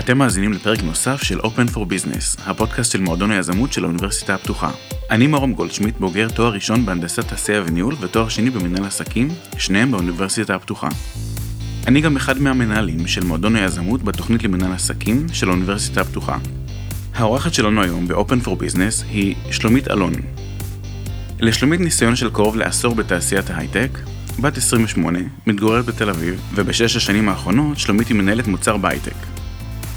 אתם מאזינים לפרק נוסף של Open for Business, הפודקאסט של מועדון היזמות של האוניברסיטה הפתוחה. אני מרום גולדשמיט, בוגר תואר ראשון בהנדסת תעשייה וניהול ותואר שני במנהל עסקים, שניהם באוניברסיטה הפתוחה. אני גם אחד מהמנהלים של מועדון היזמות בתוכנית למנהל עסקים של האוניברסיטה הפתוחה. האורחת שלנו היום ב-Open for Business היא שלומית אלון. לשלומית ניסיון של קרוב לעשור בתעשיית ההייטק, בת 28, מתגוררת בתל אביב, ובשש השנים האחרונות שלומית היא מנהלת מוצר בהייטק.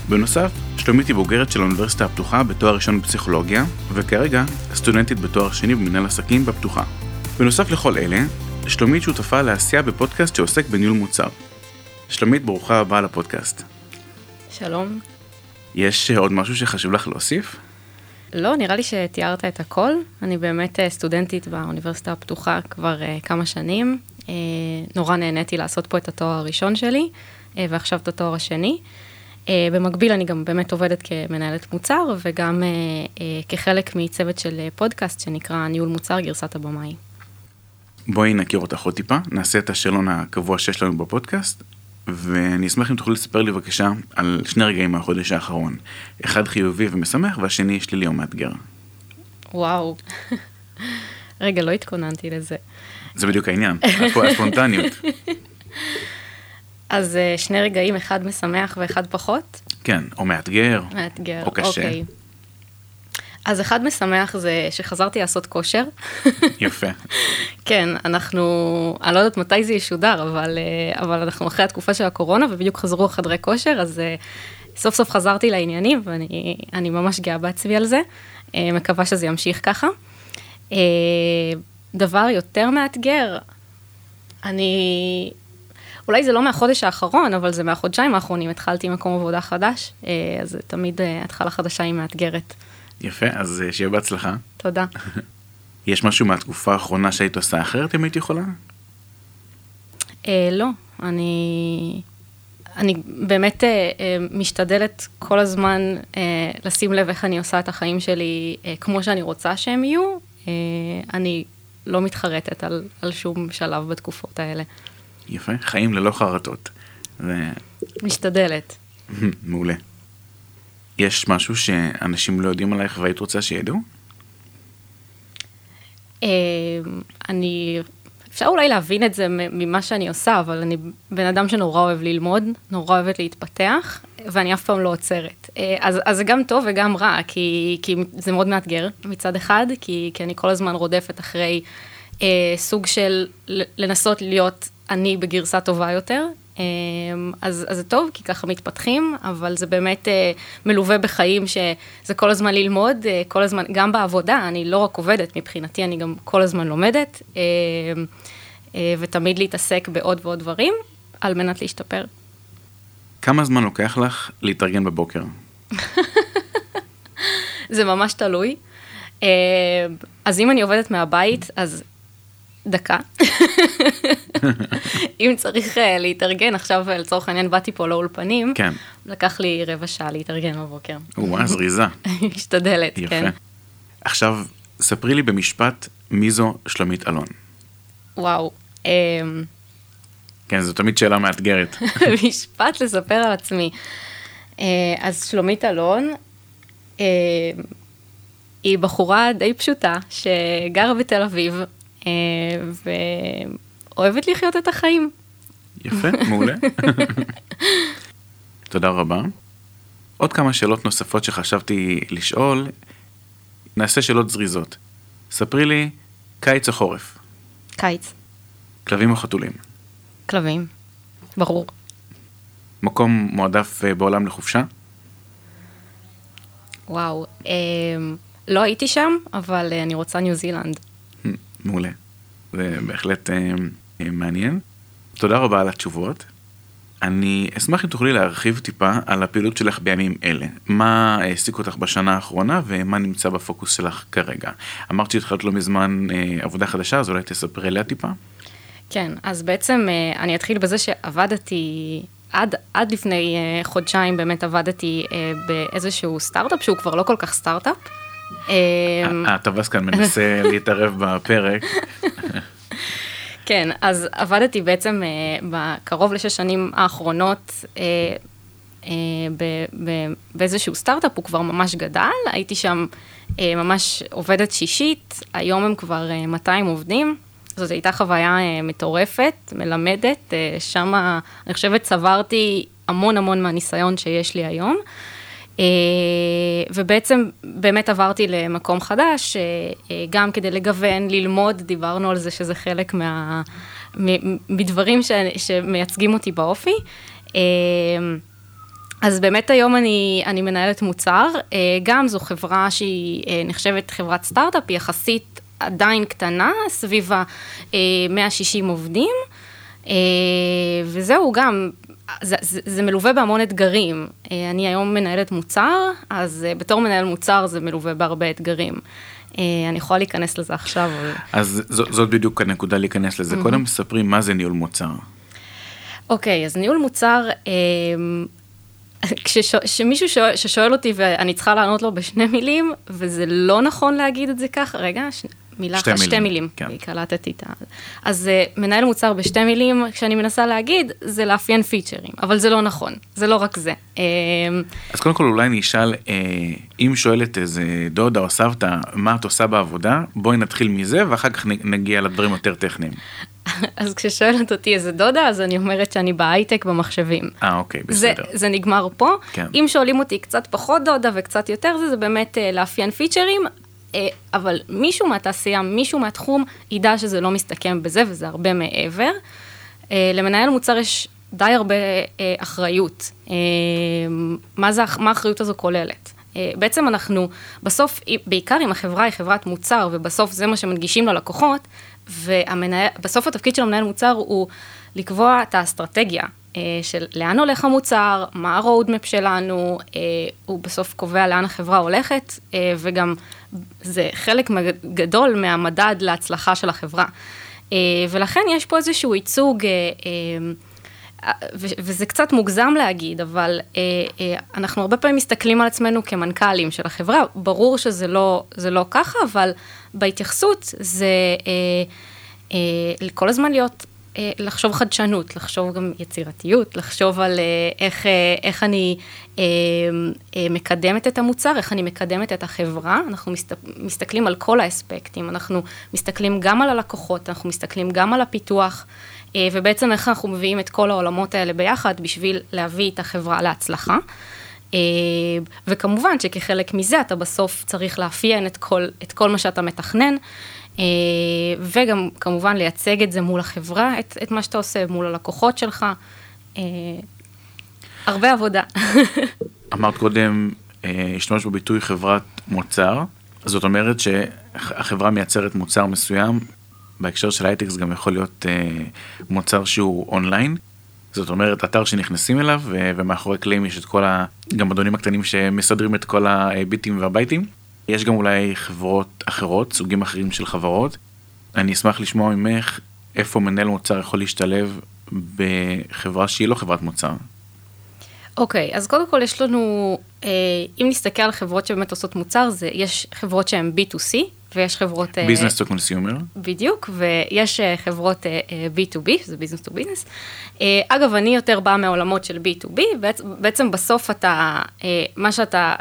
בנוסף, שלומית היא בוגרת של האוניברסיטה הפתוחה בתואר ראשון בפסיכולוגיה, וכרגע סטודנטית בתואר שני במנהל עסקים בפתוחה. בנוסף לכל אלה, שלומית שותפה לעשייה בפודקאסט שעוסק בניהול מוצר. שלומית, ברוכה הבאה לפודקאסט. שלום. יש עוד משהו שחשוב לך להוסיף? לא, נראה לי שתיארת את הכל. אני באמת אה, סטודנטית באוניברסיטה הפתוחה כבר uh, כמה שנים. Uh, נורא נהניתי לעשות פה את התואר הראשון שלי, uh, ועכשיו את התואר השני. Uh, במקביל אני גם באמת עובדת כמנהלת מוצר, וגם uh, uh, כחלק מצוות של פודקאסט שנקרא ניהול מוצר גרסת הבמאי. בואי נכיר אותך עוד טיפה, נעשה את השאלון הקבוע שיש לנו בפודקאסט, ואני אשמח אם תוכלי לספר לי בבקשה על שני רגעים מהחודש האחרון. אחד חיובי ומשמח והשני שלילי או מאתגר. וואו. רגע, לא התכוננתי לזה. זה בדיוק העניין, הספונטניות. אז אה, שני רגעים, אחד משמח ואחד פחות? כן, או מאתגר. מאתגר, או קשה. אוקיי. אז אחד משמח זה שחזרתי לעשות כושר. יפה. כן, אנחנו, אני לא יודעת מתי זה ישודר, אבל, אה, אבל אנחנו אחרי התקופה של הקורונה ובדיוק חזרו חדרי כושר, אז אה, סוף סוף חזרתי לעניינים ואני ממש גאה בעצמי על זה. מקווה שזה ימשיך ככה. דבר יותר מאתגר, אני, אולי זה לא מהחודש האחרון, אבל זה מהחודשיים האחרונים, התחלתי מקום עבודה חדש, אז תמיד התחלה חדשה היא מאתגרת. יפה, אז שיהיה בהצלחה. תודה. יש משהו מהתקופה האחרונה שהיית עושה אחרת אם היית יכולה? אה, לא, אני, אני באמת אה, אה, משתדלת כל הזמן אה, לשים לב איך אני עושה את החיים שלי אה, כמו שאני רוצה שהם יהיו. אה, אני לא מתחרטת על, על שום שלב בתקופות האלה. יפה, חיים ללא חרטות. ו... משתדלת. מעולה. יש משהו שאנשים לא יודעים עלייך והיית רוצה שידעו? אה, אני, אפשר אולי להבין את זה ממה שאני עושה, אבל אני בן אדם שנורא אוהב ללמוד, נורא אוהבת להתפתח, ואני אף פעם לא עוצרת. אה, אז, אז זה גם טוב וגם רע, כי, כי זה מאוד מאתגר מצד אחד, כי, כי אני כל הזמן רודפת אחרי אה, סוג של לנסות להיות אני בגרסה טובה יותר, אמ, אז, אז זה טוב, כי ככה מתפתחים, אבל זה באמת אה, מלווה בחיים שזה כל הזמן ללמוד, אה, כל הזמן, גם בעבודה, אני לא רק עובדת, מבחינתי אני גם כל הזמן לומדת, אה, ותמיד להתעסק בעוד ועוד דברים, על מנת להשתפר. כמה זמן לוקח לך להתארגן בבוקר? זה ממש תלוי. אז אם אני עובדת מהבית, אז דקה. אם צריך uh, להתארגן, עכשיו uh, לצורך העניין באתי פה לאולפנים, כן. לקח לי רבע שעה להתארגן בבוקר. וואה, זריזה. משתדלת, יפה. כן. עכשיו, ספרי לי במשפט מי זו שלומית אלון. וואו. Um, כן, זו תמיד שאלה מאתגרת. משפט לספר על עצמי. Uh, אז שלומית אלון, היא בחורה די פשוטה, שגרה בתל אביב, ואוהבת לחיות את החיים. יפה, מעולה. תודה רבה. עוד כמה שאלות נוספות שחשבתי לשאול, נעשה שאלות זריזות. ספרי לי, קיץ או חורף? קיץ. כלבים או חתולים? כלבים, ברור. מקום מועדף אה, בעולם לחופשה? וואו, אה, לא הייתי שם, אבל אה, אני רוצה ניו זילנד. מעולה. זה בהחלט אה, אה, מעניין. תודה רבה על התשובות. אני אשמח אם תוכלי להרחיב טיפה על הפעילות שלך בימים אלה. מה העסיק אותך בשנה האחרונה ומה נמצא בפוקוס שלך כרגע. אמרת שהתחלת לא מזמן אה, עבודה חדשה, אז אולי תספרי עליה טיפה. כן, אז בעצם אני אתחיל בזה שעבדתי, עד, עד לפני חודשיים באמת עבדתי באיזשהו סטארט-אפ שהוא כבר לא כל כך סטארט-אפ. אה, הטווס כאן מנסה להתערב בפרק. כן, אז עבדתי בעצם uh, בקרוב לשש שנים האחרונות uh, באיזשהו סטארט-אפ, הוא כבר ממש גדל, הייתי שם ממש עובדת שישית, היום הם כבר 200 עובדים. זאת הייתה חוויה מטורפת, מלמדת, שם אני חושבת צברתי המון המון מהניסיון שיש לי היום. אה, ובעצם באמת עברתי למקום חדש, אה, אה, גם כדי לגוון, ללמוד, דיברנו על זה שזה חלק מה, מדברים ש, שמייצגים אותי באופי. אז באמת היום אני, אני מנהלת מוצר, גם זו חברה שהיא נחשבת חברת סטארט-אפ, היא יחסית עדיין קטנה, סביב ה-160 עובדים. וזהו, גם זה, זה, זה מלווה בהמון אתגרים. אה, אני היום מנהלת מוצר, אז אה, בתור מנהל מוצר זה מלווה בהרבה אתגרים. אה, אני יכולה להיכנס לזה עכשיו. אז זאת בדיוק הנקודה להיכנס לזה. Mm-hmm. קודם ספרי מה זה ניהול מוצר. אוקיי, אז ניהול מוצר, כשמישהו שואל, ששואל אותי ואני צריכה לענות לו בשני מילים, וזה לא נכון להגיד את זה ככה, רגע, ש... מילה שתי אחת, שתי מילים, כן. קלטתי את ה... אז uh, מנהל מוצר בשתי מילים, כשאני מנסה להגיד, זה לאפיין פיצ'רים, אבל זה לא נכון, זה לא רק זה. Uh, אז קודם כל אולי אני אשאל, uh, אם שואלת איזה דודה או סבתא, מה את עושה בעבודה, בואי נתחיל מזה ואחר כך נגיע לדברים יותר טכניים. אז כששואלת אותי איזה דודה, אז אני אומרת שאני בהייטק במחשבים. אה, אוקיי, בסדר. זה, זה נגמר פה. כן. אם שואלים אותי קצת פחות דודה וקצת יותר, זה, זה באמת uh, לאפיין פיצ'רים, אה, אבל מישהו מהתעשייה, מישהו מהתחום, ידע שזה לא מסתכם בזה, וזה הרבה מעבר. אה, למנהל מוצר יש די הרבה אה, אחריות. מה, זה, מה האחריות הזו כוללת? בעצם אנחנו, בסוף, בעיקר אם החברה היא חברת מוצר, ובסוף זה מה שמנגישים ללקוחות, ובסוף התפקיד של המנהל מוצר הוא לקבוע את האסטרטגיה של לאן הולך המוצר, מה ה-roadmap שלנו, הוא בסוף קובע לאן החברה הולכת, וגם זה חלק גדול מהמדד להצלחה של החברה. אה, ולכן יש פה איזשהו ייצוג, אה, אה, וזה קצת מוגזם להגיד, אבל אנחנו הרבה פעמים מסתכלים על עצמנו כמנכ"לים של החברה, ברור שזה לא, לא ככה, אבל בהתייחסות זה כל הזמן להיות אה, לחשוב חדשנות, לחשוב גם יצירתיות, לחשוב על אה, איך, אה, איך אני מקדמת את המוצר, איך אני מקדמת את החברה. אנחנו מסתכלים על כל האספקטים, אנחנו מסתכלים גם על הלקוחות, אנחנו מסתכלים גם על הפיתוח, ובעצם איך אנחנו מביאים את כל העולמות האלה ביחד בשביל להביא את החברה להצלחה. וכמובן שכחלק מזה אתה בסוף צריך לאפיין את כל, את כל מה שאתה מתכנן. אה, וגם כמובן לייצג את זה מול החברה, את, את מה שאתה עושה, מול הלקוחות שלך. אה, הרבה עבודה. אמרת קודם, אה, השתמש בביטוי חברת מוצר, זאת אומרת שהחברה מייצרת מוצר מסוים, בהקשר של הייטק זה גם יכול להיות מוצר שהוא אונליין. זאת אומרת, אתר שנכנסים אליו, ומאחורי קלעים יש את כל הגמדונים הקטנים שמסדרים את כל הביטים והבייטים. יש גם אולי חברות אחרות, סוגים אחרים של חברות. אני אשמח לשמוע ממך איפה מנהל מוצר יכול להשתלב בחברה שהיא לא חברת מוצר. אוקיי, okay, אז קודם כל יש לנו, אה, אם נסתכל על חברות שבאמת עושות מוצר, זה, יש חברות שהן B2C, ויש חברות... business to consumer. בדיוק, ויש אה, חברות אה, אה, B2B, שזה business to business. אגב, אני יותר באה מהעולמות של B2B, בעצם בסוף אתה, מה שאתה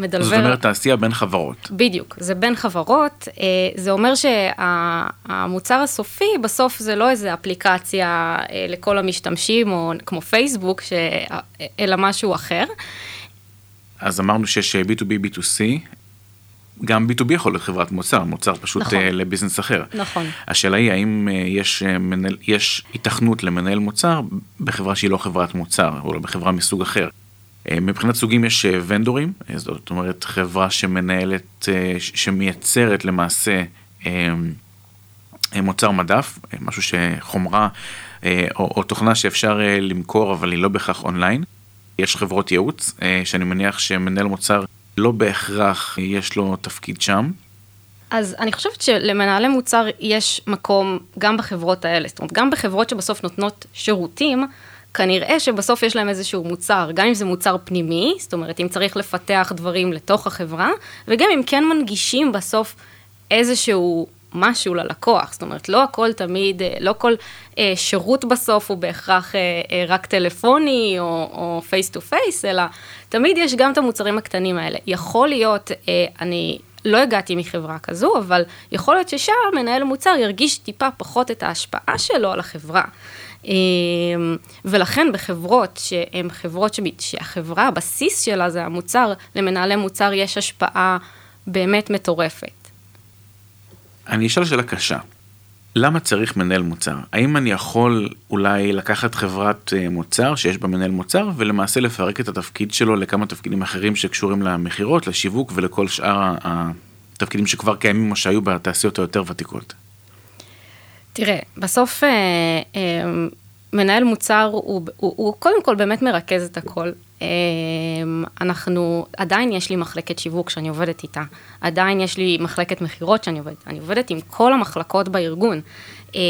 מדלבר... זאת אומרת, תעשייה בין חברות. בדיוק, זה בין חברות, זה אומר שהמוצר הסופי, בסוף זה לא איזה אפליקציה לכל המשתמשים, או כמו פייסבוק, ש... אלא משהו אחר. אז אמרנו שיש B2B, B2C, גם B2B יכול להיות חברת מוצר, מוצר פשוט נכון. לביזנס אחר. נכון. השאלה היא האם יש, מנהל, יש התכנות למנהל מוצר בחברה שהיא לא חברת מוצר, או לא בחברה מסוג אחר. Uh, מבחינת סוגים יש ונדורים, uh, זאת אומרת חברה שמנהלת, שמייצרת למעשה uh, מוצר מדף, משהו שחומרה או, או תוכנה שאפשר למכור אבל היא לא בהכרח אונליין. יש חברות ייעוץ, שאני מניח שמנהל מוצר לא בהכרח יש לו תפקיד שם. אז אני חושבת שלמנהלי מוצר יש מקום גם בחברות האלה, זאת אומרת, גם בחברות שבסוף נותנות שירותים, כנראה שבסוף יש להם איזשהו מוצר, גם אם זה מוצר פנימי, זאת אומרת, אם צריך לפתח דברים לתוך החברה, וגם אם כן מנגישים בסוף איזשהו משהו ללקוח, זאת אומרת, לא הכל תמיד, לא כל אה, שירות בסוף הוא בהכרח אה, אה, רק טלפוני או face to face, אלא תמיד יש גם את המוצרים הקטנים האלה. יכול להיות, אה, אני לא הגעתי מחברה כזו, אבל יכול להיות ששם מנהל המוצר ירגיש טיפה פחות את ההשפעה שלו על החברה. אמ, ולכן בחברות שהן חברות שהחברה, הבסיס שלה זה המוצר, למנהלי מוצר יש השפעה באמת מטורפת. אני אשאל שאלה קשה. למה צריך מנהל מוצר? האם אני יכול אולי לקחת חברת אה, מוצר שיש בה מנהל מוצר ולמעשה לפרק את התפקיד שלו לכמה תפקידים אחרים שקשורים למכירות, לשיווק ולכל שאר התפקידים שכבר קיימים או שהיו בתעשיות היותר ותיקות? תראה, בסוף אה, אה, מנהל מוצר הוא, הוא, הוא קודם כל באמת מרכז את הכל. אה, אנחנו, עדיין יש לי מחלקת שיווק שאני עובדת איתה, עדיין יש לי מחלקת מכירות שאני עובדת, אני עובדת עם כל המחלקות בארגון. אה,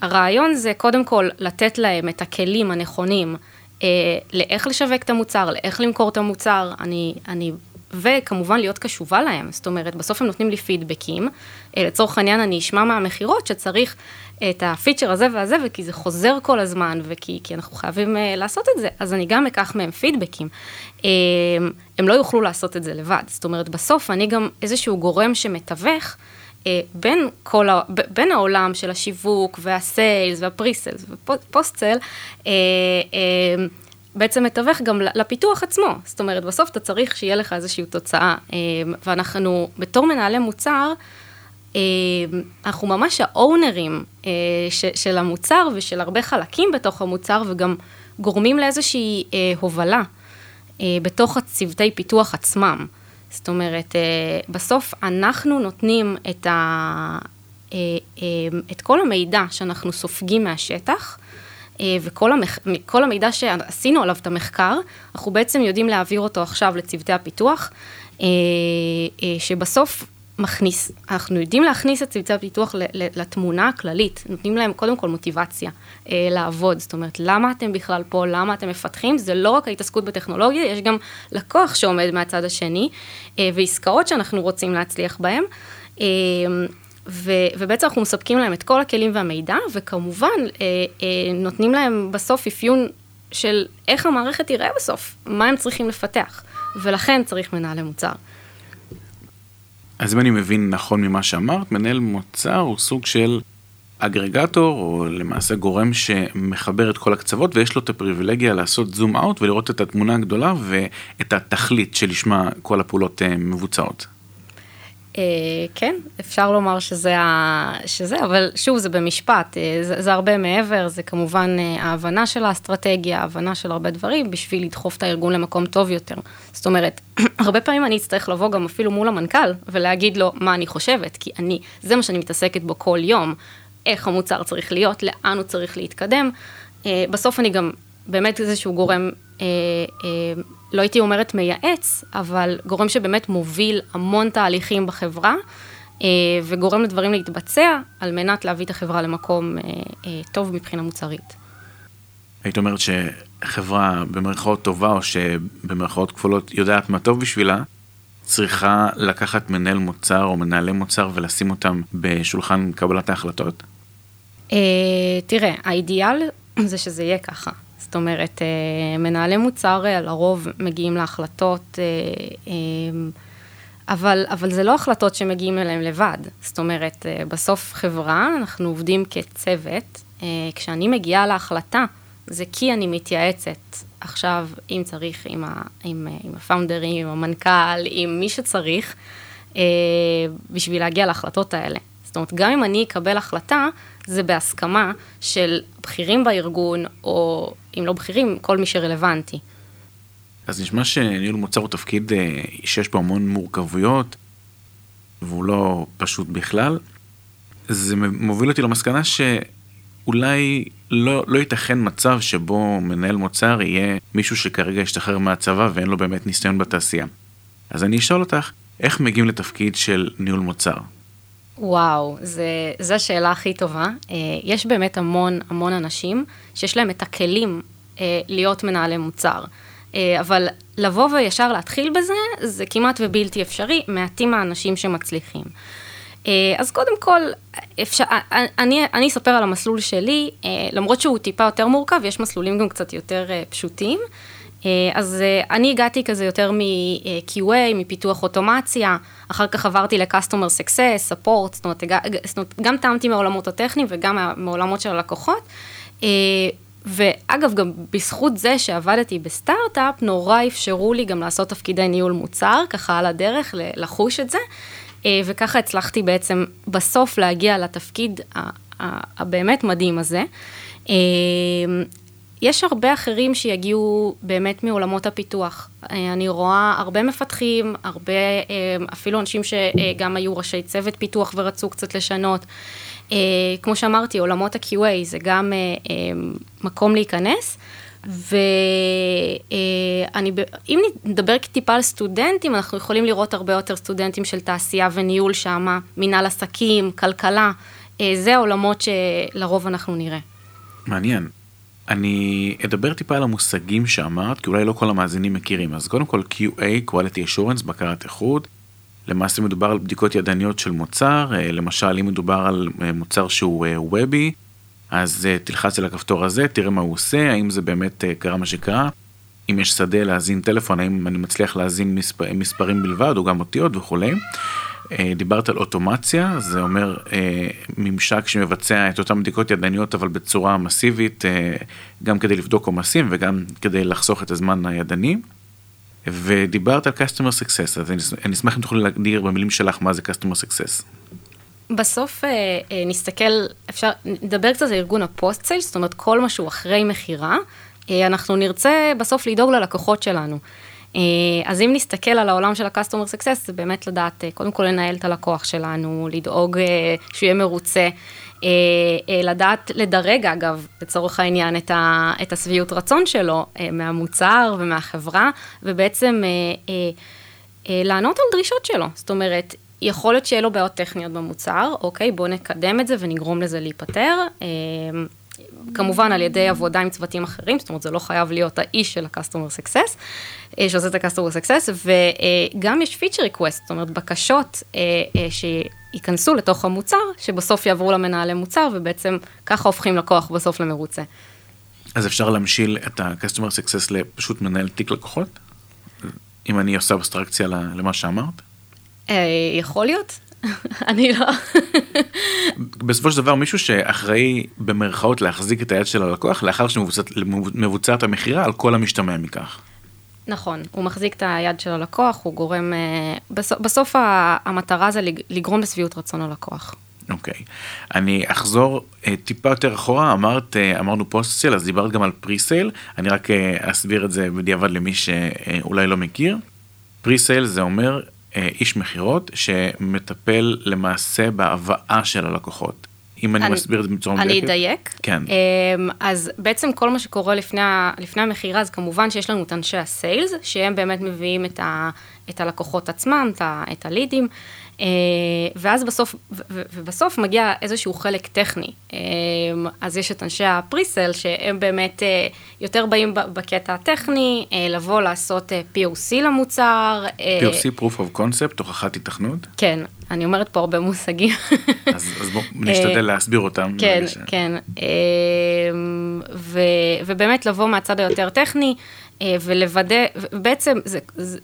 הרעיון זה קודם כל לתת להם את הכלים הנכונים אה, לאיך לשווק את המוצר, לאיך למכור את המוצר, אני, אני וכמובן להיות קשובה להם, זאת אומרת, בסוף הם נותנים לי פידבקים, אה, לצורך העניין אני אשמע מהמכירות שצריך את הפיצ'ר הזה והזה, וכי זה חוזר כל הזמן, וכי אנחנו חייבים uh, לעשות את זה, אז אני גם אקח מהם פידבקים. Um, הם לא יוכלו לעשות את זה לבד, זאת אומרת, בסוף אני גם איזשהו גורם שמתווך. בין, כל בין העולם של השיווק והסיילס והפריסלס ופוסט-סל, uh, uh, בעצם מתווך גם לפיתוח עצמו. זאת אומרת, בסוף אתה צריך שיהיה לך איזושהי תוצאה, אה, ואנחנו בתור מנהלי מוצר, אה, אנחנו ממש האונרים אה, של המוצר ושל הרבה חלקים בתוך המוצר, וגם גורמים לאיזושהי הובלה בתוך הצוותי פיתוח עצמם. זאת אומרת, בסוף אנחנו נותנים את, ה, את כל המידע שאנחנו סופגים מהשטח, אה, וכל המח... המידע שעשינו עליו את המחקר, אנחנו בעצם יודעים להעביר אותו עכשיו לצוותי הפיתוח, אה, אה, שבסוף מכניס, אנחנו יודעים להכניס את צוותי הפיתוח לתמונה הכללית, נותנים להם קודם כל מוטיבציה לעבוד, זאת אומרת, למה אתם בכלל פה, למה אתם מפתחים, זה לא רק ההתעסקות בטכנולוגיה, יש גם לקוח שעומד מהצד השני, ועסקאות שאנחנו רוצים להצליח בהן. ו, ובעצם אנחנו מספקים להם את כל הכלים והמידע, וכמובן אה, אה, נותנים להם בסוף אפיון של איך המערכת תראה בסוף, מה הם צריכים לפתח, ולכן צריך מנהלי מוצר. אז אם אני מבין נכון ממה שאמרת, מנהל מוצר הוא סוג של אגרגטור, או למעשה גורם שמחבר את כל הקצוות, ויש לו את הפריבילגיה לעשות זום אאוט ולראות את התמונה הגדולה ואת התכלית שלשמה כל הפעולות אה, מבוצעות. אה, כן, אפשר לומר שזה, ה... שזה, אבל שוב, זה במשפט, אה, זה, זה הרבה מעבר, זה כמובן אה, ההבנה של האסטרטגיה, ההבנה של הרבה דברים, בשביל לדחוף את הארגון למקום טוב יותר. זאת אומרת, הרבה פעמים אני אצטרך לבוא גם אפילו מול המנכ"ל, ולהגיד לו מה אני חושבת, כי אני, זה מה שאני מתעסקת בו כל יום, איך המוצר צריך להיות, לאן הוא צריך להתקדם. בסוף אני גם באמת איזשהו גורם לא הייתי אומרת מייעץ, אבל גורם שבאמת מוביל המון תהליכים בחברה, אה, וגורם לדברים להתבצע, על מנת להביא את החברה למקום אה, אה, טוב מבחינה מוצרית. היית אומרת שחברה במרכאות טובה, או שבמרכאות כפולות יודעת מה טוב בשבילה, צריכה לקחת מנהל מוצר או מנהלי מוצר ולשים אותם בשולחן קבלת ההחלטות? תראה, האידיאל זה שזה יהיה ככה. זאת אומרת, אה, מנהלי מוצר אה, לרוב מגיעים להחלטות, אה, אבל, אבל זה לא החלטות שמגיעים אליהם לבד. זאת אומרת, בסוף חברה, אנחנו עובדים כצוות. כשאני מגיעה להחלטה, זה כי אני מתייעצת עכשיו, אם צריך, עם, עם, עם הפאונדרים, עם המנכ"ל, עם מי שצריך, בשביל להגיע להחלטות האלה. זאת אומרת, גם אם אני אקבל החלטה, זה בהסכמה של בכירים בארגון, או אם לא בכירים, כל מי שרלוונטי. אז נשמע שניהול מוצר הוא תפקיד אה, שיש בו המון מורכבויות, והוא לא פשוט בכלל. זה מוביל אותי למסקנה שאולי לא, לא ייתכן מצב שבו מנהל מוצר יהיה מישהו שכרגע השתחרר מהצבא ואין לו באמת ניסיון בתעשייה. אז אני אשאל אותך, איך מגיעים לתפקיד של ניהול מוצר? וואו, זו השאלה הכי טובה. אה, יש באמת המון המון אנשים שיש להם את הכלים אה, להיות מנהלי מוצר. אה, אבל לבוא וישר להתחיל בזה, זה כמעט ובלתי אפשרי, מעטים האנשים שמצליחים. אז קודם כל, אפשר, אני, אני אספר על המסלול שלי, למרות שהוא טיפה יותר מורכב, יש מסלולים גם קצת יותר פשוטים. אז אני הגעתי כזה יותר מ-QA, מפיתוח אוטומציה, אחר כך עברתי ל-Customer Success, Support, זאת אומרת, זאת אומרת, גם טעמתי מעולמות הטכניים וגם מעולמות של הלקוחות. ואגב, גם בזכות זה שעבדתי בסטארט-אפ, נורא אפשרו לי גם לעשות תפקידי ניהול מוצר, ככה על הדרך, לחוש את זה, אה, וככה הצלחתי בעצם בסוף להגיע לתפקיד הבאמת מדהים הזה. אה, יש הרבה אחרים שיגיעו באמת מעולמות הפיתוח. אה, אני רואה הרבה מפתחים, הרבה, אפילו אנשים שגם היו ראשי צוות פיתוח ורצו קצת לשנות. אה, כמו שאמרתי, עולמות ה-QA זה גם אה, אה, מקום להיכנס. ואם נדבר טיפה על סטודנטים, אנחנו יכולים לראות הרבה יותר סטודנטים של תעשייה וניהול שם, מנהל עסקים, כלכלה, זה העולמות שלרוב אנחנו נראה. מעניין. אני אדבר טיפה על המושגים שאמרת, כי אולי לא כל המאזינים מכירים. אז קודם כל QA, Quality Assurance, בקרת איכות. למעשה מדובר על בדיקות ידניות של מוצר, אה, למשל אם מדובר על אה, מוצר שהוא וובי, אה, אז תלחץ על הכפתור הזה, תראה מה הוא עושה, האם זה באמת קרה מה שקרה, אם יש שדה להאזין טלפון, האם אני מצליח להאזין מספר, מספרים בלבד או גם אותיות וכולי. דיברת על אוטומציה, זה אומר ממשק שמבצע את אותן בדיקות ידניות אבל בצורה מסיבית, גם כדי לבדוק עומסים וגם כדי לחסוך את הזמן הידני. ודיברת על customer success, אז אני אשמח אם תוכלי להגדיר במילים שלך מה זה customer success. בסוף אה, אה, נסתכל, אפשר, נדבר קצת על ארגון הפוסט סיילס, זאת אומרת כל מה שהוא אחרי מכירה, אה, אנחנו נרצה בסוף לדאוג ללקוחות שלנו. אז אם נסתכל על העולם של ה-customer success, זה באמת לדעת, קודם כל לנהל את הלקוח שלנו, לדאוג שהוא יהיה מרוצה. אה, אה, לדעת לדרג, אגב, לצורך העניין, את, ה, את השביעות רצון שלו אה, מהמוצר ומהחברה, ובעצם לענות על דרישות שלו. זאת אומרת, יכול להיות שיהיה לו בעיות טכניות במוצר, אוקיי, בואו נקדם את זה ונגרום לזה להיפתר. כמובן על ידי עבודה עם צוותים אחרים, זאת אומרת זה לא חייב להיות האיש של ה-customer success, שעושה את ה-customer success, וגם יש feature request, זאת אומרת בקשות ייכנסו לתוך המוצר, שבסוף יעברו למנהלי מוצר, ובעצם ככה הופכים לקוח בסוף למרוצה. אז אפשר להמשיל את ה-customer success לפשוט מנהל תיק לקוחות? אם אני עושה אבסטרקציה למה שאמרת? אה, יכול להיות, אני לא. בסופו של דבר מישהו שאחראי במרכאות להחזיק את היד של הלקוח לאחר שמבוצעת המכירה על כל המשתמע מכך. נכון, הוא מחזיק את היד של הלקוח, הוא גורם, אה, בסוף, בסוף המטרה זה לגרום לשביעות רצון הלקוח. אוקיי, okay. אני אחזור uh, טיפה יותר אחורה, אמרת, uh, אמרנו post-sale, אז דיברת גם על pre-sale, אני רק uh, אסביר את זה בדיעבד למי שאולי לא מכיר. pre-sale זה אומר איש מכירות שמטפל למעשה בהבאה של הלקוחות. אם אני, אני מסביר את זה בצורה מדויקת. אני אדייק. כן. אמ, אז בעצם כל מה שקורה לפני, לפני המכירה, אז כמובן שיש לנו את אנשי הסיילס, שהם באמת מביאים את, ה, את הלקוחות עצמם, את, ה, את הלידים. אה, ואז בסוף, ובסוף מגיע איזשהו חלק טכני. אה, אז יש את אנשי הפריסל, שהם באמת אה, יותר באים בקטע הטכני, לבוא לעשות POC למוצר. POC, Proof of Concept, תוכחת התכנות? כן, אני אומרת פה הרבה מושגים. אז, אז בואו נשתדל להסביר אותם. כן, כן. ו, ובאמת לבוא מהצד היותר טכני, ולוודא, בעצם זה, זה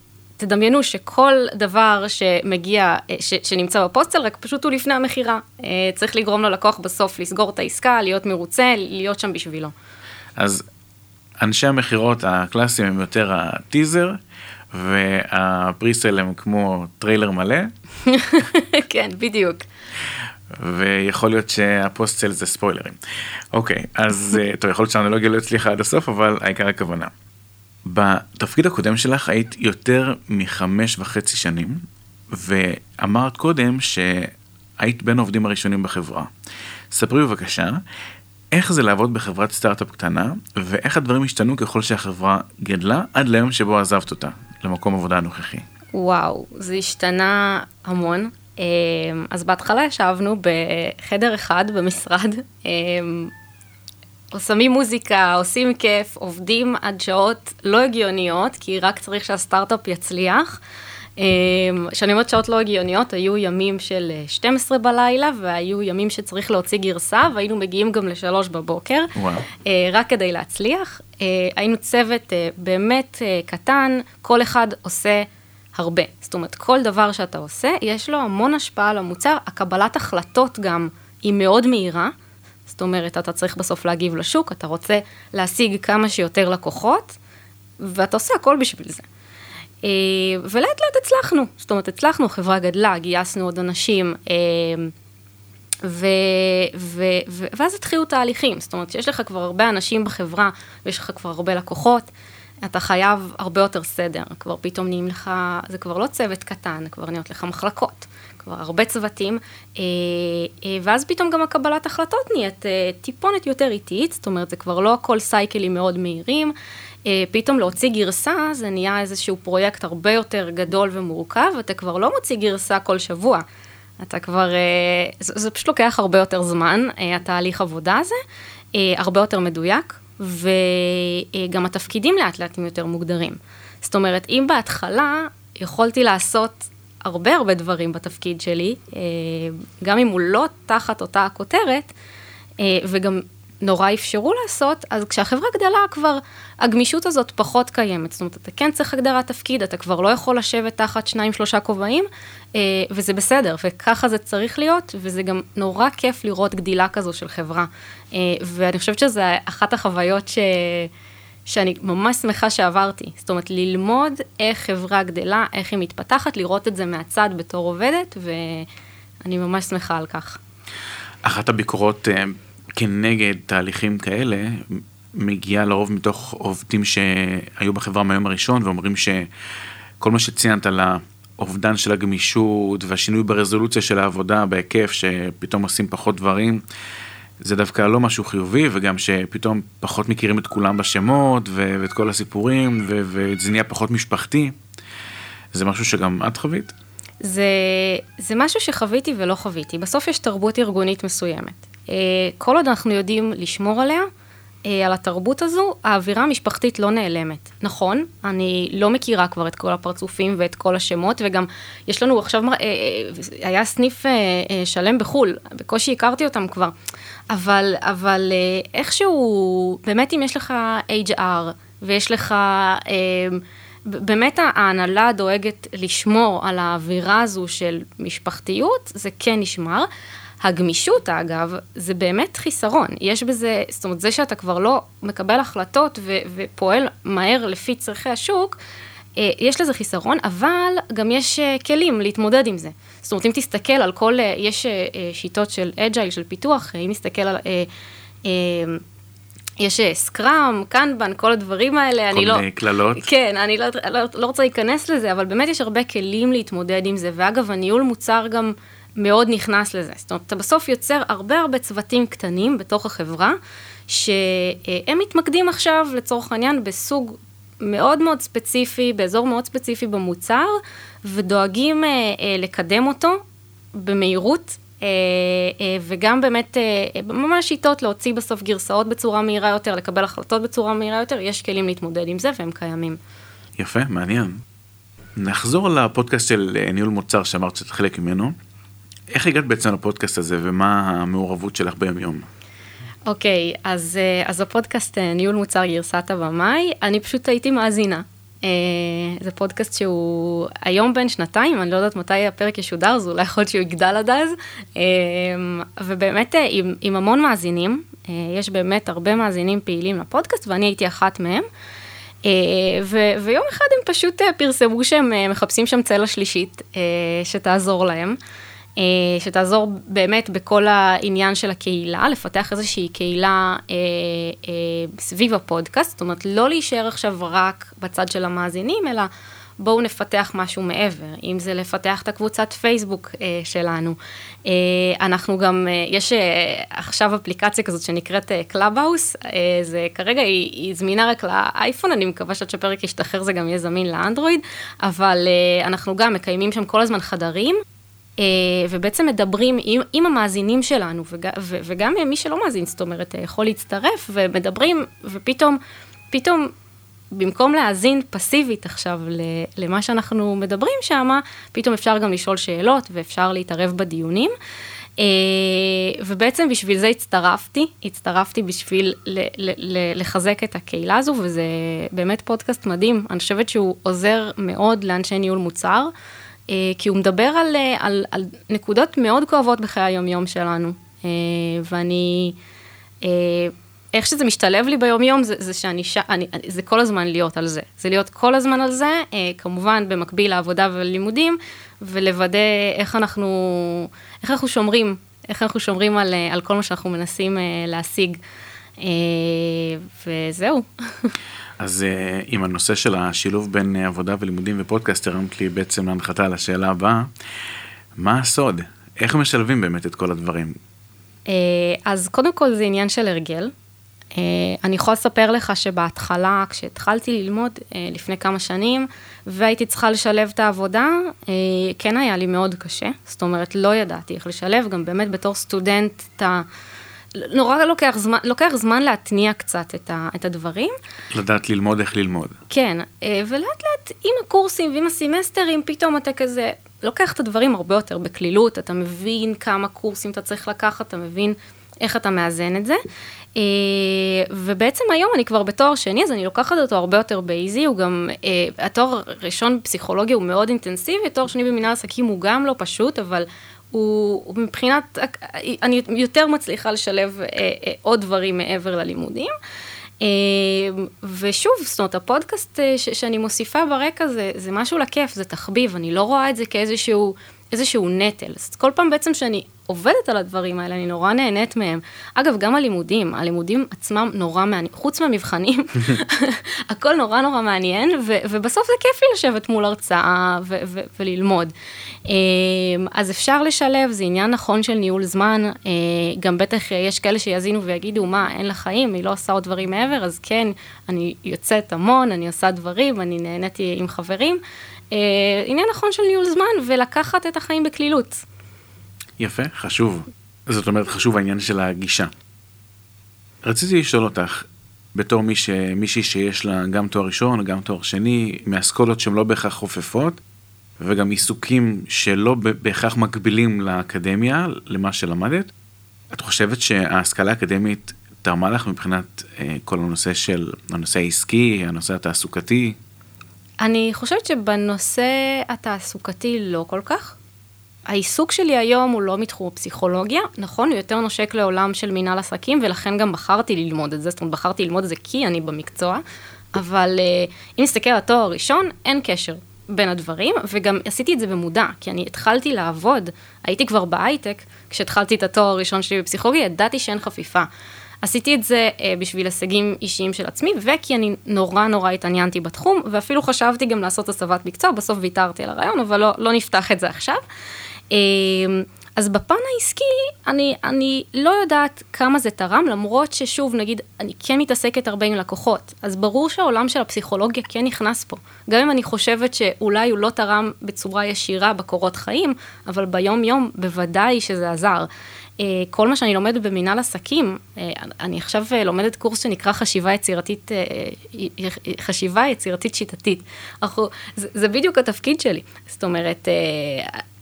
תדמיינו שכל דבר שמגיע, אה, ש, שנמצא ב post-sale, רק פשוט הוא לפני המכירה. אה, צריך לגרום ללקוח בסוף לסגור את העסקה, להיות מרוצה, להיות שם בשבילו. אז אנשי המכירות הקלאסיים הם יותר הטיזר, וה pre-sale הם כמו טריילר מלא. כן, בדיוק. ויכול להיות שהפוסטסל זה ספוילרים. אוקיי, אז אה, טוב, יכול להיות שהאנלוגיה לא הצליחה עד הסוף, אבל העיקר הכוונה. בתפקיד הקודם שלך היית יותר מחמש וחצי שנים, ואמרת קודם שהיית בין העובדים הראשונים בחברה. ספרי בבקשה, איך זה לעבוד בחברת סטארט-אפ קטנה, ואיך הדברים השתנו ככל שהחברה גדלה, עד ליום שבו עזבת אותה, למקום עבודה הנוכחי. וואו, זה השתנה המון. אמ, אז בהתחלה ישבנו בחדר אחד במשרד, אמ, שמים מוזיקה, עושים כיף, עובדים עד שעות לא הגיוניות, כי רק צריך שהסטארט-אפ יצליח. כשאני אומרת שעות לא הגיוניות, היו ימים של 12 בלילה, והיו ימים שצריך להוציא גרסה, והיינו מגיעים גם לשלוש בבוקר, וואו. רק כדי להצליח. היינו צוות באמת קטן, כל אחד עושה הרבה. זאת אומרת, כל דבר שאתה עושה, יש לו המון השפעה על המוצר, הקבלת החלטות גם היא מאוד מהירה. זאת אומרת, אתה צריך בסוף להגיב לשוק, אתה רוצה להשיג כמה שיותר לקוחות, ואתה עושה הכל בשביל זה. אה, ולאט לאט הצלחנו, זאת אומרת, הצלחנו, חברה גדלה, גייסנו עוד אנשים, אה, ו, ו, ו, ואז התחילו תהליכים, זאת אומרת, יש לך כבר הרבה אנשים בחברה, ויש לך כבר הרבה לקוחות, אתה חייב הרבה יותר סדר, כבר פתאום נהיים לך, זה כבר לא צוות קטן, כבר נהיות לך מחלקות, כבר הרבה צוותים, אה, אה, ואז פתאום גם הקבלת החלטות נהיית אה, טיפונת יותר איטית, זאת אומרת, זה כבר לא הכל סייקלים מאוד מהירים, פתאום להוציא גרסה זה נהיה איזשהו פרויקט הרבה יותר גדול ומורכב, אתה כבר לא מוציא גרסה כל שבוע. אתה כבר, זה, זה פשוט לוקח הרבה יותר זמן, התהליך עבודה הזה, הרבה יותר מדויק, וגם התפקידים לאט לאט הם יותר מוגדרים. זאת אומרת, אם בהתחלה יכולתי לעשות הרבה הרבה דברים בתפקיד שלי, אה, גם אם הוא לא תחת אותה הכותרת, אה, וגם נורא אפשרו לעשות, אז כשהחברה גדלה כבר הגמישות הזאת פחות קיימת. זאת אומרת, אתה כן צריך הגדרת תפקיד, אתה כבר לא יכול לשבת תחת שניים, שלושה כובעים, אה, וזה בסדר, וככה זה צריך להיות, וזה גם נורא כיף לראות גדילה כזו של חברה. ואני חושבת שזו אחת החוויות ש... שאני ממש שמחה שעברתי. זאת אומרת, ללמוד איך חברה גדלה, איך היא מתפתחת, לראות את זה מהצד בתור עובדת, ואני ממש שמחה על כך. אחת הביקורות uh, כנגד תהליכים כאלה, מגיעה לרוב מתוך עובדים שהיו בחברה מהיום הראשון, ואומרים שכל מה שציינת על האובדן של הגמישות והשינוי ברזולוציה של העבודה, בהיקף, שפתאום עושים פחות דברים, זה דווקא לא משהו חיובי, וגם שפתאום פחות מכירים את כולם בשמות, ו- ואת כל הסיפורים, ו- וזה נהיה פחות משפחתי. זה משהו שגם את חווית? זה, זה משהו שחוויתי ולא חוויתי. בסוף יש תרבות ארגונית מסוימת. אה, כל עוד אנחנו יודעים לשמור עליה, אה, על התרבות הזו, האווירה המשפחתית לא נעלמת. נכון, אני לא מכירה כבר את כל הפרצופים ואת כל השמות, וגם יש לנו עכשיו, אה, היה סניף שלם בחו"ל, בקושי הכרתי אותם כבר. אבל, אבל אה, איכשהו, באמת אם יש לך HR ויש לך, אה, באמת ההנהלה דואגת לשמור על האווירה הזו של משפחתיות, זה כן נשמר. הגמישות, אגב, זה באמת חיסרון. יש בזה, זאת אומרת, זה שאתה כבר לא מקבל החלטות ו- ופועל מהר לפי צורכי השוק, יש לזה חיסרון, אבל גם יש כלים להתמודד עם זה. זאת אומרת, אם תסתכל על כל, אה, יש אה, אה, שיטות של אג'ייל, של פיתוח, אם נסתכל על... יש סקראם, קנבן, כל הדברים האלה, אני לא... כל מיני קללות. כן, אני לא, לא, לא רוצה להיכנס לזה, אבל באמת יש הרבה כלים להתמודד עם זה, ואגב, הניהול מוצר גם מאוד נכנס לזה. זאת אומרת, אתה בסוף יוצר הרבה הרבה צוותים קטנים בתוך החברה, שהם מתמקדים עכשיו, לצורך העניין, בסוג מאוד מאוד ספציפי, באזור מאוד ספציפי במוצר, ודואגים אה, אה, לקדם אותו במהירות, אה, אה, וגם באמת, אה, ממש שיטות להוציא בסוף גרסאות בצורה מהירה יותר, לקבל החלטות בצורה מהירה יותר, יש כלים להתמודד עם זה והם קיימים. יפה, מעניין. נחזור לפודקאסט של אה, ניהול מוצר שאמרת שאת חלק ממנו. איך הגעת בעצם לפודקאסט הזה ומה המעורבות שלך ביום יום? אוקיי, אז, אה, אז הפודקאסט אה, ניהול מוצר גרסת הבמאי, אני פשוט הייתי מאזינה. אה, זה פודקאסט שהוא היום בן שנתיים, אני לא יודעת מתי הפרק ישודר, זה אולי יכול להיות שהוא יגדל עד אז. ובאמת עם, עם המון מאזינים, יש באמת הרבה מאזינים פעילים לפודקאסט, ואני הייתי אחת מהם. ו- ויום אחד הם פשוט פרסמו שהם מחפשים שם צלע שלישית שתעזור להם. אה, שתעזור באמת בכל העניין של הקהילה, לפתח איזושהי קהילה אה, אה, סביב הפודקאסט, זאת אומרת, לא להישאר עכשיו רק בצד של המאזינים, אלא בואו נפתח משהו מעבר, אם זה לפתח את הקבוצת פייסבוק אה, שלנו. אה, אנחנו גם, אה, יש אה, עכשיו אפליקציה כזאת שנקראת Clubhouse, אה, זה כרגע היא, היא זמינה רק לאייפון, אני מקווה שעד שפרק ישתחרר זה גם יהיה זמין לאנדרואיד, אבל אה, אנחנו גם מקיימים שם כל הזמן חדרים. אה, ובעצם מדברים עם, עם המאזינים שלנו, וג, ו, וגם מי שלא מאזין, זאת אומרת, יכול להצטרף, ומדברים, ופתאום, פתאום במקום להאזין פסיבית עכשיו למה שאנחנו מדברים שם, פתאום אפשר גם לשאול שאלות ואפשר להתערב בדיונים. אה, ובעצם בשביל זה הצטרפתי, הצטרפתי בשביל ל- ל- ל- לחזק את הקהילה הזו, וזה באמת פודקאסט מדהים. אני חושבת שהוא עוזר מאוד לאנשי ניהול מוצר, אה, כי הוא מדבר על, אה, על, על נקודות מאוד כואבות בחיי היומיום שלנו. ואני, איך שזה משתלב לי ביומיום, זה, זה שאני, ש... אני, זה כל הזמן להיות על זה. זה להיות כל הזמן על זה, כמובן במקביל לעבודה וללימודים, ולוודא איך אנחנו, איך אנחנו שומרים, איך אנחנו שומרים על, על כל מה שאנחנו מנסים להשיג. וזהו. אז עם הנושא של השילוב בין עבודה ולימודים ופודקאסט, הרמת לי בעצם להנחתה על השאלה הבאה, מה הסוד? איך משלבים באמת את כל הדברים? אז קודם כל זה עניין של הרגל. אני יכולה לספר לך שבהתחלה, כשהתחלתי ללמוד לפני כמה שנים, והייתי צריכה לשלב את העבודה, כן היה לי מאוד קשה. זאת אומרת, לא ידעתי איך לשלב, גם באמת בתור סטודנט, אתה... נורא לוקח זמן, לוקח זמן להתניע קצת את, ה, את הדברים. לדעת ללמוד איך ללמוד. כן, ולאט לאט עם הקורסים ועם הסמסטרים, פתאום אתה כזה לוקח את הדברים הרבה יותר בקלילות, אתה מבין כמה קורסים אתה צריך לקחת, אתה מבין איך אתה מאזן את זה. Uh, ובעצם היום אני כבר בתואר שני, אז אני לוקחת אותו הרבה יותר באיזי, הוא גם, uh, התואר הראשון בפסיכולוגיה הוא מאוד אינטנסיבי, התואר שני במנהל עסקים הוא גם לא פשוט, אבל הוא, מבחינת, אני יותר מצליחה לשלב uh, uh, עוד דברים מעבר ללימודים. Uh, ושוב, זאת אומרת, הפודקאסט ש- שאני מוסיפה ברקע זה, זה משהו לכיף, זה תחביב, אני לא רואה את זה כאיזשהו איזשהו נטל. אז כל פעם בעצם שאני עובדת על הדברים האלה, אני נורא נהנית מהם. אגב, גם הלימודים, הלימודים עצמם נורא מעניינים, חוץ מהמבחנים, הכל נורא נורא מעניין, ו- ובסוף זה כיף לי לשבת מול הרצאה ו- ו- וללמוד. אמ, אז אפשר לשלב, זה עניין נכון של ניהול זמן, אה, גם בטח יש כאלה שיאזינו ויגידו, מה, אין לה חיים, היא לא עושה עוד דברים מעבר, אז כן, אני יוצאת המון, אני עושה דברים, אני נהניתי עם חברים. אה, עניין נכון של ניהול זמן ולקחת את החיים בקלילות. יפה, חשוב. זאת אומרת, חשוב העניין של הגישה. רציתי לשאול אותך, בתור מי ש... מישהי שיש לה גם תואר ראשון, גם תואר שני, מאסכולות שהן לא בהכרח חופפות, וגם עיסוקים שלא בהכרח מקבילים לאקדמיה, למה שלמדת, את חושבת שההשכלה האקדמית תרמה לך מבחינת אה, כל הנושא של, הנושא העסקי, הנושא התעסוקתי? אני חושבת שבנושא התעסוקתי לא כל כך. העיסוק שלי היום הוא לא מתחום הפסיכולוגיה, נכון, הוא יותר נושק לעולם של מנהל עסקים, ולכן גם בחרתי ללמוד את זה, זאת אומרת, בחרתי ללמוד את זה כי אני במקצוע, אבל uh, אם נסתכל על התואר הראשון, אין קשר בין הדברים, וגם עשיתי את זה במודע, כי אני התחלתי לעבוד, הייתי כבר בהייטק, כשהתחלתי את התואר הראשון שלי בפסיכולוגיה, ידעתי שאין חפיפה. עשיתי את זה uh, בשביל הישגים אישיים של עצמי, וכי אני נורא נורא התעניינתי בתחום, ואפילו חשבתי גם לעשות הסבת מקצוע, בסוף ויתרתי על הרעיון, אבל לא, לא נפתח את זה עכשיו. Uh, אז בפן העסקי, אני, אני לא יודעת כמה זה תרם, למרות ששוב, נגיד, אני כן מתעסקת הרבה עם לקוחות, אז ברור שהעולם של הפסיכולוגיה כן נכנס פה. גם אם אני חושבת שאולי הוא לא תרם בצורה ישירה בקורות חיים, אבל ביום-יום בוודאי שזה עזר. אה, כל מה שאני לומדת במנהל עסקים, אה, אני עכשיו אה, לומדת קורס שנקרא חשיבה יצירתית, חשיבה יצירתית שיטתית. אנחנו, זה, זה בדיוק התפקיד שלי. זאת אומרת,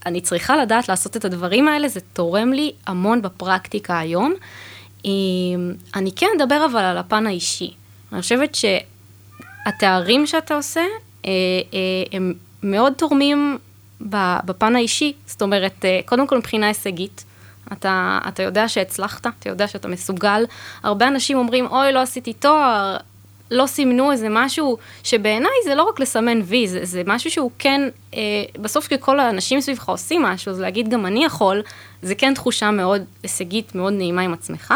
אני צריכה לדעת לעשות את הדברים האלה, זה תורם לי המון בפרקטיקה היום. אני כן אדבר אבל על הפן האישי. אני חושבת שהתארים שאתה עושה, הם מאוד תורמים בפן האישי. זאת אומרת, קודם כל מבחינה הישגית. אתה, אתה יודע שהצלחת, אתה יודע שאתה מסוגל. הרבה אנשים אומרים, אוי, לא עשיתי תואר, לא סימנו איזה משהו, שבעיניי זה לא רק לסמן וי, זה, זה משהו שהוא כן, אה, בסוף כשכל האנשים סביבך עושים משהו, אז להגיד גם אני יכול, זה כן תחושה מאוד הישגית, מאוד נעימה עם עצמך.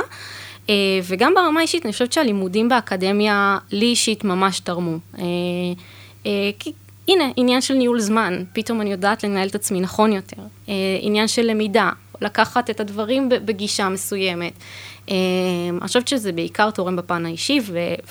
אה, וגם ברמה האישית, אני חושבת שהלימודים באקדמיה, לי אישית ממש תרמו. אה, אה, כי הנה, עניין של ניהול זמן, פתאום אני יודעת לנהל את עצמי נכון יותר. אה, עניין של למידה, לקחת את הדברים בגישה מסוימת. אה, אני חושבת שזה בעיקר תורם בפן האישי,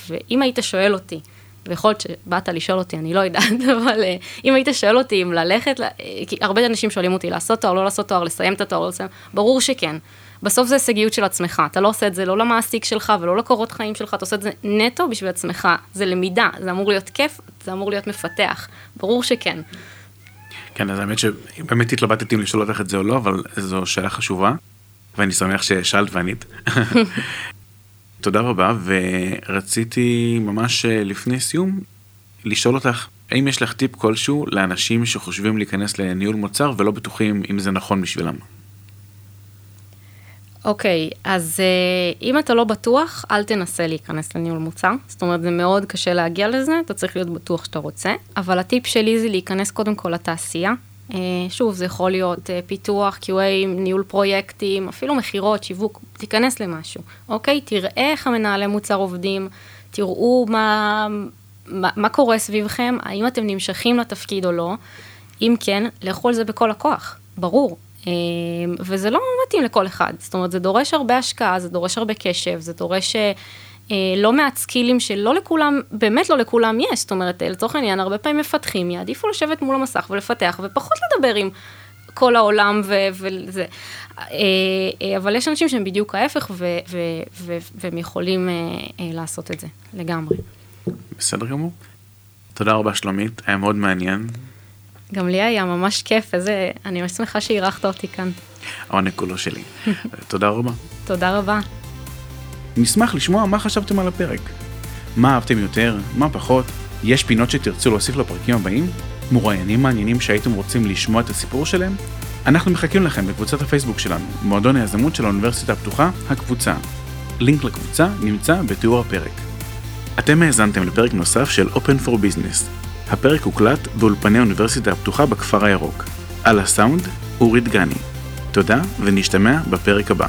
ואם היית שואל אותי, ויכול להיות שבאת לשאול אותי, אני לא יודעת, אבל אה, אם היית שואל אותי אם ללכת, כי הרבה אנשים שואלים אותי לעשות תואר, לא לעשות תואר, לסיים את התואר, לא לסיים, ברור שכן. בסוף זה הישגיות של עצמך, אתה לא עושה את זה לא למעסיק שלך ולא לקורות חיים שלך, אתה עושה את זה נטו בשביל עצמך, זה למידה, זה אמור להיות כיף, זה אמור להיות מפתח, ברור שכן. כן, אז האמת שבאמת התלבטתי אם לשאול אותך את זה או לא, אבל זו שאלה חשובה, ואני שמח ששאלת וענית. תודה רבה, ורציתי ממש אה, לפני סיום לשאול אותך, האם יש לך טיפ כלשהו לאנשים שחושבים להיכנס לניהול מוצר ולא בטוחים אם זה נכון בשבילם? אוקיי, okay, אז uh, אם אתה לא בטוח, אל תנסה להיכנס לניהול מוצר. זאת אומרת, זה מאוד קשה להגיע לזה, אתה צריך להיות בטוח שאתה רוצה. אבל הטיפ שלי זה להיכנס קודם כל לתעשייה. Uh, שוב, זה יכול להיות uh, פיתוח, QA, ניהול פרויקטים, אפילו מכירות, שיווק, תיכנס למשהו, אוקיי? תראה איך המנהלי מוצר עובדים, תראו מה, מה, מה קורה סביבכם, האם אתם נמשכים לתפקיד או לא. אם כן, לאכול זה בכל הכוח, ברור. אמ, וזה לא מתאים לכל אחד, זאת אומרת, זה דורש הרבה השקעה, זה דורש הרבה קשב, זה דורש אה, אה, לא מעט סקילים שלא לכולם, באמת לא לכולם יש, זאת אומרת, לצורך העניין, הרבה פעמים מפתחים יעדיפו לשבת מול המסך ולפתח, ופחות לדבר עם כל העולם ו- וזה. אה, אבל יש אנשים שהם בדיוק ההפך, ו- ו- ו- והם יכולים לעשות את זה, לגמרי. בסדר גמור. תודה רבה שלומית, היה מאוד מעניין. גם לי היה ממש כיף, איזה, אני ממש שמחה שאירחת אותי כאן. העונג כולו שלי. תודה רבה. תודה רבה. נשמח לשמוע מה חשבתם על הפרק. מה אהבתם יותר, מה פחות, יש פינות שתרצו להוסיף לפרקים הבאים? מרואיינים מעניינים שהייתם רוצים לשמוע את הסיפור שלהם? אנחנו מחכים לכם בקבוצת הפייסבוק שלנו, מועדון היזמות של האוניברסיטה הפתוחה, הקבוצה. לינק לקבוצה נמצא בתיאור הפרק. אתם האזנתם לפרק נוסף של Open for Business, הפרק הוקלט באולפני האוניברסיטה הפתוחה בכפר הירוק. על הסאונד, אורי דגני. תודה, ונשתמע בפרק הבא.